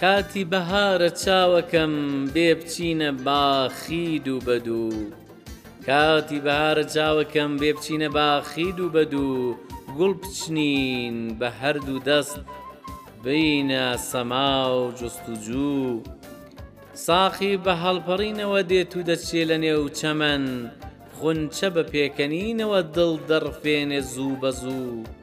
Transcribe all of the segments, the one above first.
کاتی بەهارە چاوەکەم بێ بچینە باخی دوو بە دوو کاتی بەهارە چاوەکەم بێ بچینە باخی دوو بە دوو گوڵ بچنین بە هەردوو دەست بینە سەما و جوستوجوو ساقی بە هەڵپەڕینەوە دێت و دەچێ لە نێو چەمەن خونچە بە پێکەنینەوە دڵ دەڕفێنێ زوو بە زوو.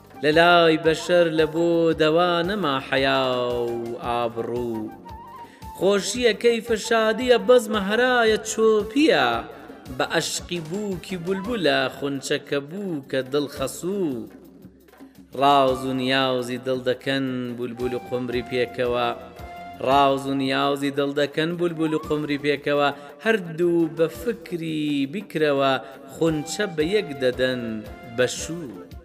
لە لای بەشەر لە بۆ دەوا نەما حەیا و ئابڕوو خۆشییە کەیفە شادییە بەزمە هەرایە چۆپییە بە ئەشقی بووکی بولبولە خونچەکە بووکە دڵ خەسوو ڕاز و نیازی دڵ دەکەن بولبول و قومری پێکەوە ڕاز و نیازی دڵ دەکەن بولبول و قومری پێکەوە هەردوو بە فکری بیکرەوە خونچە بە یەک دەدەن بە شوو.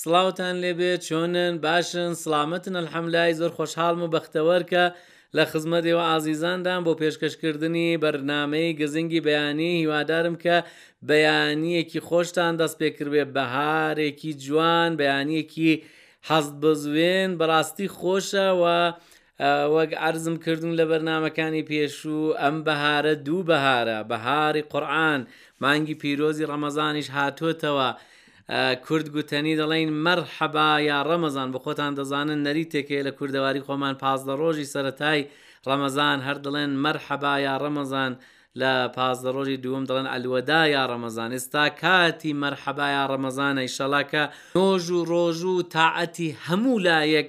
سڵاوتان لێبێت چۆنن باشن سڵامەتن الحەملای زۆر خۆشحاڵم و بەختەوەر کە لە خزمەت ئێوە ئازیزاندان بۆ پێشکەشکردنی بەرنمەی گزنگی بەیانی هیوادارم کە بەیانیەکی خۆشتان دەست پێکردێت بەهارێکی جوان بەیانیەکی حەزت بزوێن بەڕاستی خۆشە و وەک عەرزم کردوون لە بەرنامەکانی پێشوو ئەم بەهارە دوو بەهارە بەهاری قورآن مانگی پیرۆزی ڕەمەزانیش هاتووەتەوە کورد گوتەنی دەڵین مەرحەبا یا ڕەمەزان بە خۆتان دەزانن نەریتێکەیە لە کوردەواری خۆمان پازدە ڕۆژی سەتای ڕەمەزان هەر دەڵێن مەرحەبا یا ڕەمەزان لە پازدە ڕۆژی دووەم دەڵێن ئەلوەدا یا ڕەمەزان ئێستا کاتی مەرحەبا یا ڕەمەزانە ئیشەڵاکە نۆژ و ڕۆژ و تاعەتی هەموو لایەک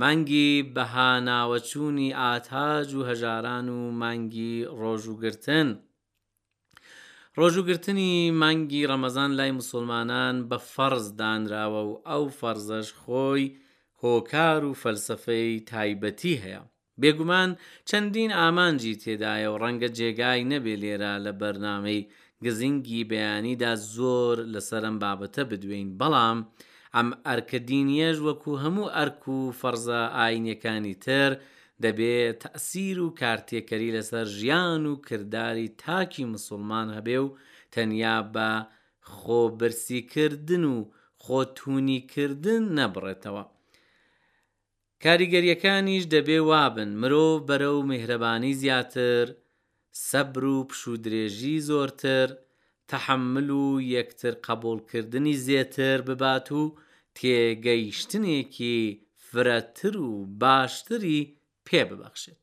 مانگی بەهاناوەچوونی ئاتاج و هەژاران و مانگی ڕۆژووگرتن ڕۆژووگرتنی مانگی ڕەمەزان لای موسوڵمانان بە فەڕز دانراوە و ئەو فەڕزەش خۆی هۆکار و فەلسەفەی تایبەتی هەیە بێگومان چەندین ئامانجی تێدایە و ڕەنگە جێگای نەبێ لێرە لە بەرنامەی گزینگی بەیانیدا زۆر لەسەر ئەم بابەتە بدوێین، بەڵام ئەم ئەرکە دینییەش وەکوو هەموو ئەرک و فەرزە ئایینییەکانی تر دەبێ تەئسیر و کارتێکەری لەسەر ژیان و کرداری تاکی مسوڵمان هەبێ و تەنیا بە خۆ برسی کردن و خۆ توونی کردن نەبڕێتەوە. کاریگەرییەکانیش دەبێ وابن مرۆڤ بەرەو میهرەبانی زیاتر، سەبر و پشوودرێژی زۆرتر، تەحەمل و یەکتر قەبووڵکردنی زێتر ببات و تێگەیشتنێکی فرەتر و باشتری پێ ببەخشێت.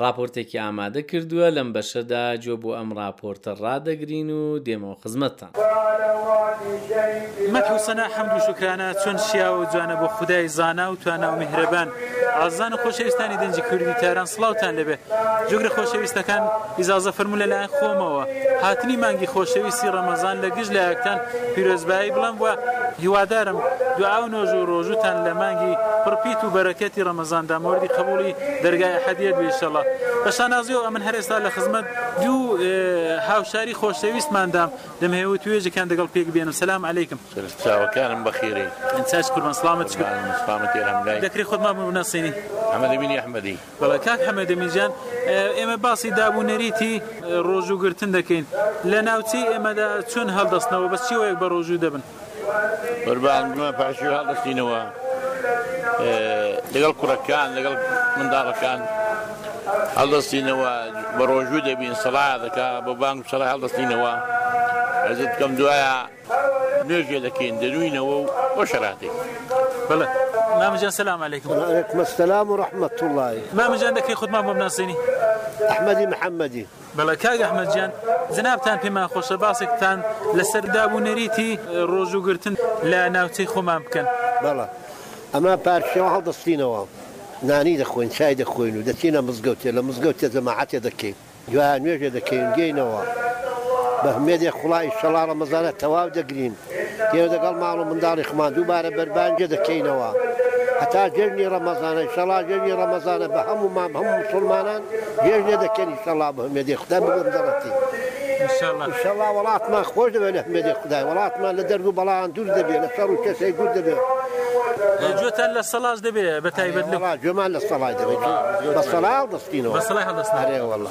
ڕاپۆرتێکی ئامادە کردووە لەم بەشەدا گوێ بۆ ئەم ڕاپۆرتە ڕادەگرین و دێمەوە خزمەتتان. مەدح و سەنا حەمد و شوکرانە چۆن شیاوە و جوانە بۆ خودای زانا و توانا و میهرەبان ئازیزان و خۆشەویستانی دەنگی کوردی تاران سڵاوتان لێبێ جوگرە خۆشەویستەکان ئیزازە فەرموو لەلایەن خۆمەوە هاتنی مانگی خۆشەویستی ڕەمەزان لە گشت لایەکتان پیرۆزبایی بڵێم وە هیوادارم دوعا و نۆژ و ڕۆژووتان لە مانگی پڕ پیت و بەرەکەتی ڕەمەزان دا مۆردی قەبووڵی دەرگای ئەحەدیەت بێ ئیشەڵا بە شانازیەوە ئەمن هەر ئێستا لە خزمەت دوو هاوشاری خۆشەویستماندام دەمهەوێ وتووێژێکیان دەگەڵ پێک بێنم سەلام علیکم. سەرت چاوەکانم بەخێرێی. چاچ قوربان سڵامت چ کرد. قوربانم سڵامەتی ئەلحەمدولای. دەکرێ خۆت مابم بناسێنی. حەمەد ئەمینی ئەحمەدی. بەڵێ کاک حەمەد ئەمین جان ئێمە باسی داب و نەریتی ڕۆژوو گرتن دەکەین لە ناوچەی ئێمەدا چۆن هەڵدەستنەوە بە چیۆەک بە ڕۆژوو دەبن؟ قوربان بمە پاشیوە هەڵدەستینەوە لەگەڵ کوڕەکان لەگەڵ منداڵەکان هەڵدەستینەوە بە ڕۆژوو دەبین سەڵا دەکا بە بانگ سەڵا هەڵدەستینەوە ئەزت بکەم دوایە نوێژێ دەکەین دەروینەوە و بۆ شەراتێک بڵێ مامجان سلام عليكم وعليكم السلام ورحمة الله مامجان دەکەی خودمان بۆ بناسێنی ئەحمەدی محەممەدی بەڵێ کاک ئەحمەد گیان، جەنابتان پێمان خۆشە باسێکتان لەسەر داب و نەریتی ڕۆژووگرتن لە ناوچەی خۆمان بکەن. بەڵێ، ئەمە پارکیەوە هەڵدەستینەوە، نانی دەخۆین، چای دەخۆین و دەچینە مزگەوتێ، لە مزگەوتێ جەماعەتێ دەکەین، دوایە نوێژێ دەکەین و دێینەوە، بە هەمێدێ خوڵای شەڵاڵە مەزارە تەواو دەگرین. ئێمە دەگەڵ ماڵ و منداڵی خۆمان دووبارە بەربانگ جێدەکەینەوە هەتا جێژنی ڕەمەزانە ئیشەڵا جێژنی ڕەمەزانە بە هەموومان بە هەموو موسوڵمانان جێژنێ دەکەین ئیشەڵا بهمێدێ خودا بگۆم دەڵەتی ئیشەڵا وەڵاتمان خۆش دەبێ لە هەمێدێ خودای وەڵاتمان لە دەرد و بەڵایان دوور دەبێ لە شەڕ و کێشەی دوور دەبێ جوێتان لە سەڵاس دەبێ بە تایبەت لە وەڵا جوێمان لە سەڵای دەبێ بە سەڵا هەڵدەستینەوە بە سەڵای هەڵدەستنەوە ئەرێ وەڵا.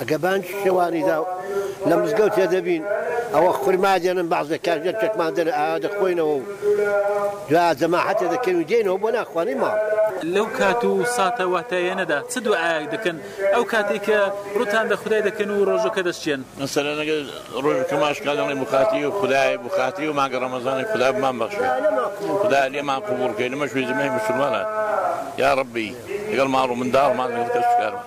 ئەگە بانگی شەوانی دا و لە مزگەوتێ دەبین، ئەوە خورما دێنن بەعزێ کاتژێر چەکمان دەنێ ئاوا دەخۆینەوە و دوایە جەماحەتێ دەکەین و دێینەوە بۆ نانخوانی ماڵ. لەو کات و ساتە واتاییانەدا چ دوعایەک دەکەن ئەو کاتەی کە ڕووتان بە خودای دەکەن و ڕۆژووەکە دەشچێن؟ مەسەلەن ئەگەر ڕۆژووکەمان شکا دەڵێین بخاتی خودایە، بخاتی مانگە ڕەمەزانە خودا بمان بەخشێ، خودایە لێمان قبووڵ کەی لەمەش وێزی مەی موسوڵمانان، یا ڕەبی لەگەڵ ماڵ و منداڵمان لەگەڵ کەس و کارمان.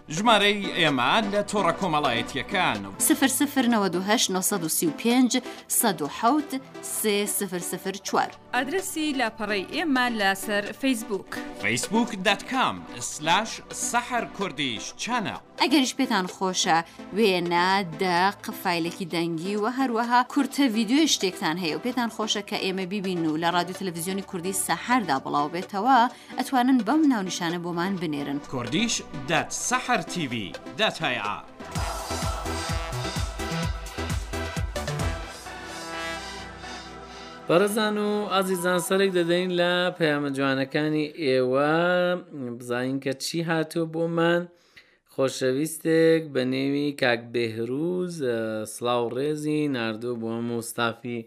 ژمارەی ئێمە لە تۆڕە کۆمەڵایەتیەکان و سفر سفر نەوەد و هەشت نۆ سەد و سی و پێنج سەد و حەوت سێ سفر سفر چوار. ئادرەسی لاپەڕەی ئێمە لەسەر فەیسبووک. فەیسبووک دات کام سلاش سەحەر کوردیش چەناڵ. ئەگەریش پێتان خۆشە وێنە، دەق، فایلێکی دەنگی و هەروەها کورتە ڤیدیۆی شتێکتان هەیە و پێتان خۆشە کە ئێمە بیبین و لە ڕادیو تەلەڤزیۆنی کوردی سەحەردا بڵاوبێتەوە، ئەتوانن بەم ناونیشانە بۆمان بنێرن. Kurdish دەت سەحەر تیڤی دەت هەیە. بەڕێزان و ئازیزان سەرێک دەدەین لە پەیامە جوانەکانی ئێوە بزانین کە چی هاتووە بۆمان خۆشەویستێک بە نێوی کاک بێهروز سلااو ڕێزی نردوو بۆ مستافی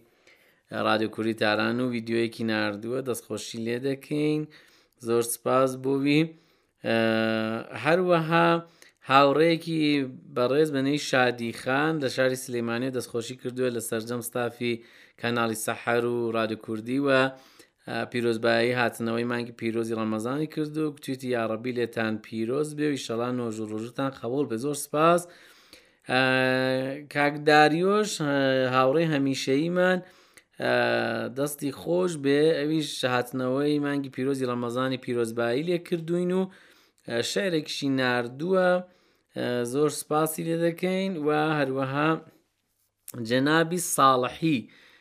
ڕادیو کوردی تاران و ویددیوەیەکی نردووە دەستخۆشی لێ دەکەین زۆر سپاس بۆوی هەروەها هاوڕێکی بەڕێز بەنەی شادی خان لە شاری سلێمانی دەستخۆشی کردووە لە سەررجەم ستافی کەناڵی سەحر و ڕادیو کوردی و پیرۆزبایی هاتنەوەی مانگی پیرۆزی ڕەمەزانی کرد و کوچێتی یاڕەبی لێتان پیرۆز بێ و ئیشەڵان نۆژ و ڕژتان قبول بێ زۆر سپاس کاک داریۆش هاوڕێ هەمیشەییمان دەستی خۆش بێ ئەویش هاتنەوەی مانگی پیرۆزی ڕەمەزانی پیرۆزبایی لێ کردوین و شعرێکیشی نردووە زۆر سپاسی لێ دەکەین و هەروەها جەنابی ساڵحی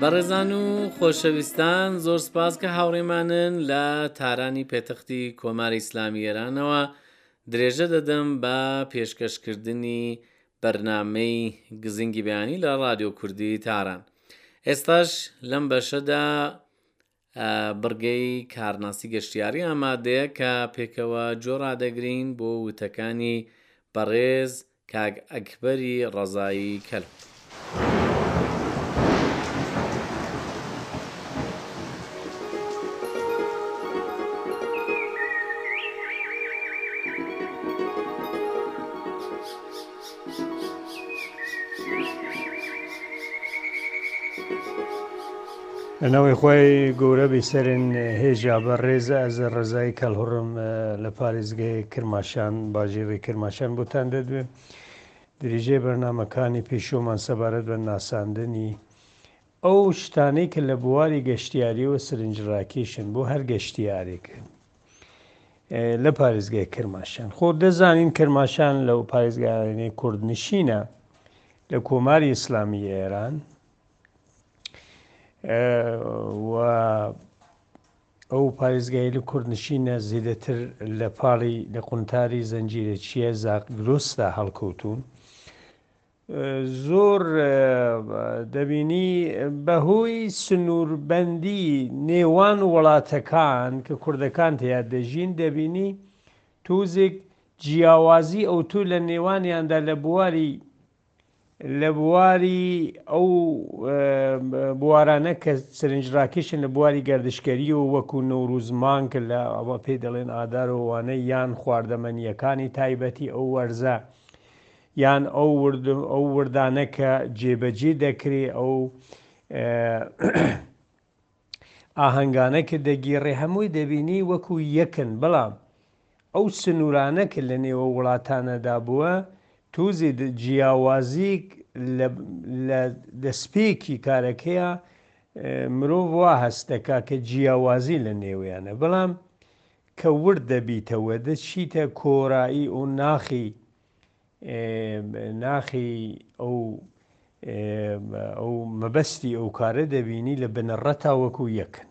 بەڕێزان و خۆشەویستان زۆر سپاس کە هاوڕێمانن لە تارانی پێتەختی کۆماری ئیسلامی ئێرانەوە درێژە دەدەم بە پێشکەشکردنی بەرنمەی گزینگی بەیانی لە ڕادیۆ کوردی تاران ئێستاش لەم بەشەدا بڕگەی کارناسی گەشتیاری ئامادەیە کە پێکەوە گوێ ڕادەگرین بۆ وتەکانی بەڕێز کاک ئەکبەری ڕەزایی کەلک. ناوی خوای گەورە بیسەرێن هێژا بە ڕێز ئەز ڕزای کەلهڕم لە پارێزگەی کرماشان باژێڕی کرماشان بۆتان دەدوێ دریژەی بەرنمەکانی پیشۆمان سەبارەت بە ناساندنی ئەو شتانەی کە لە بواری گەشتیاریەوە سرنجڕاکێشن بۆ هەر گەشتیارێک لە پارێزگای کرماشان خۆ دەزانین کرماشان لەو پارێزگایانەی کوردنشینە لە کۆماری ئیسلامی ئێران و ئەو پارێزگای لە کوردنشینە زیدەتر لە پاڵی لە قنتاری زەنجیرە چیە زاق گرۆستا هەڵکەوتون زۆر دەبینی بەهۆی سنووربەندی نێوان وڵاتەکان کە کوردەکان تیا دەژین دەبینی تۆزێک جیاوازی ئەو تو لە نێوانیاندا لە بواری لە بواری ئەو بوارانە کە سرنجڕاکیشن لە بواری گردشکەری و وەکو نەوروزمان کە لە ئەوە پێی دەڵێن ئادارەوانە یان خواردەمەنیەکانی تایبەتی ئەو وەرزە یان ئەو ورد ئەو وردانە کە جێبەجێ دەکرێ ئەو ئاهەنگانە کە دەگیڕێ هەمووی دەبینی وەکو یەکن بەڵام ئەو سنوورانە کە لە نێوە وڵاتانەدا بووە توزی جیاوازیک لە دەستپێکی کارەکەیە مرۆڤ وا هەست دەکا کە جیاوازی لە نێویانە بەڵام کە ورد دەبیتەوە دەچیتە کۆرایی و ناخی ناخی ئەو ئەو مەبەستی ئەو کارە دەبینی لە بنەڕە تا وەکو یەکن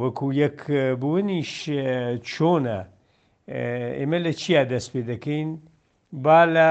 وەکو یەک بوونیش چۆنە ئێمە لە چیا دەست پێ دەکەین با لە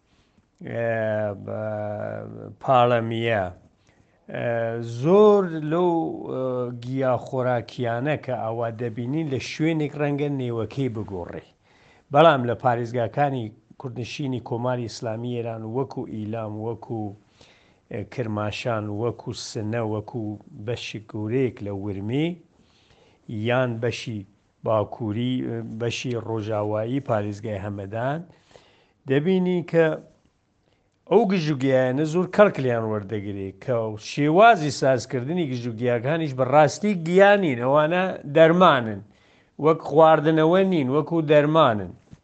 پاڵەمییە زۆر لەو گیا خۆراکیانە کە ئاوا دەبینین لە شوێنێک ڕەنگە نێوەکەی بگۆڕێ بەڵام لە پارێزگاکانی کوردنشینی کۆماری ئیسلامی ئێران وەکو ئیلام وەکو کرماشان وەکو سنە وەکو بەشی گەورەیەک لە ورمی یان بەشی باکووری بەشی ڕۆژاوایی پارێزگای هەمەدان دەبینین کە ئەو گژوگیانە زۆر کەڵک لیان وەردەگرێت کە شێوازی سازکردنی گژوگیاکانیش بە ڕاستی گیانین ئەوانە دەرمانن وەک خواردنەوە نین وەکو دەرمانن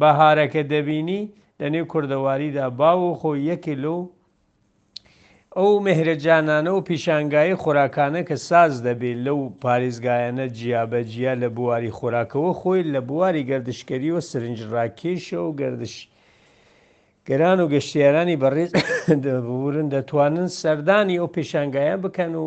بەهارەکە دەبینی لەنێو کوردەواریدا باو و خۆی یەکێ لەو ئەو مێهرە جانانە و پیشانگایەی خۆراکانە کە ساز دەبێ لەو پارێزگایانە جیابەجیا لە بواری خۆراکەوە خۆی لە بواری گەردشکەری و سرنجڕاکێشە و گەردش گەران و گەشتیارانی بەڕێز دەبورن دەتوانن سەردانی ئەو پێشانگایان بکەن و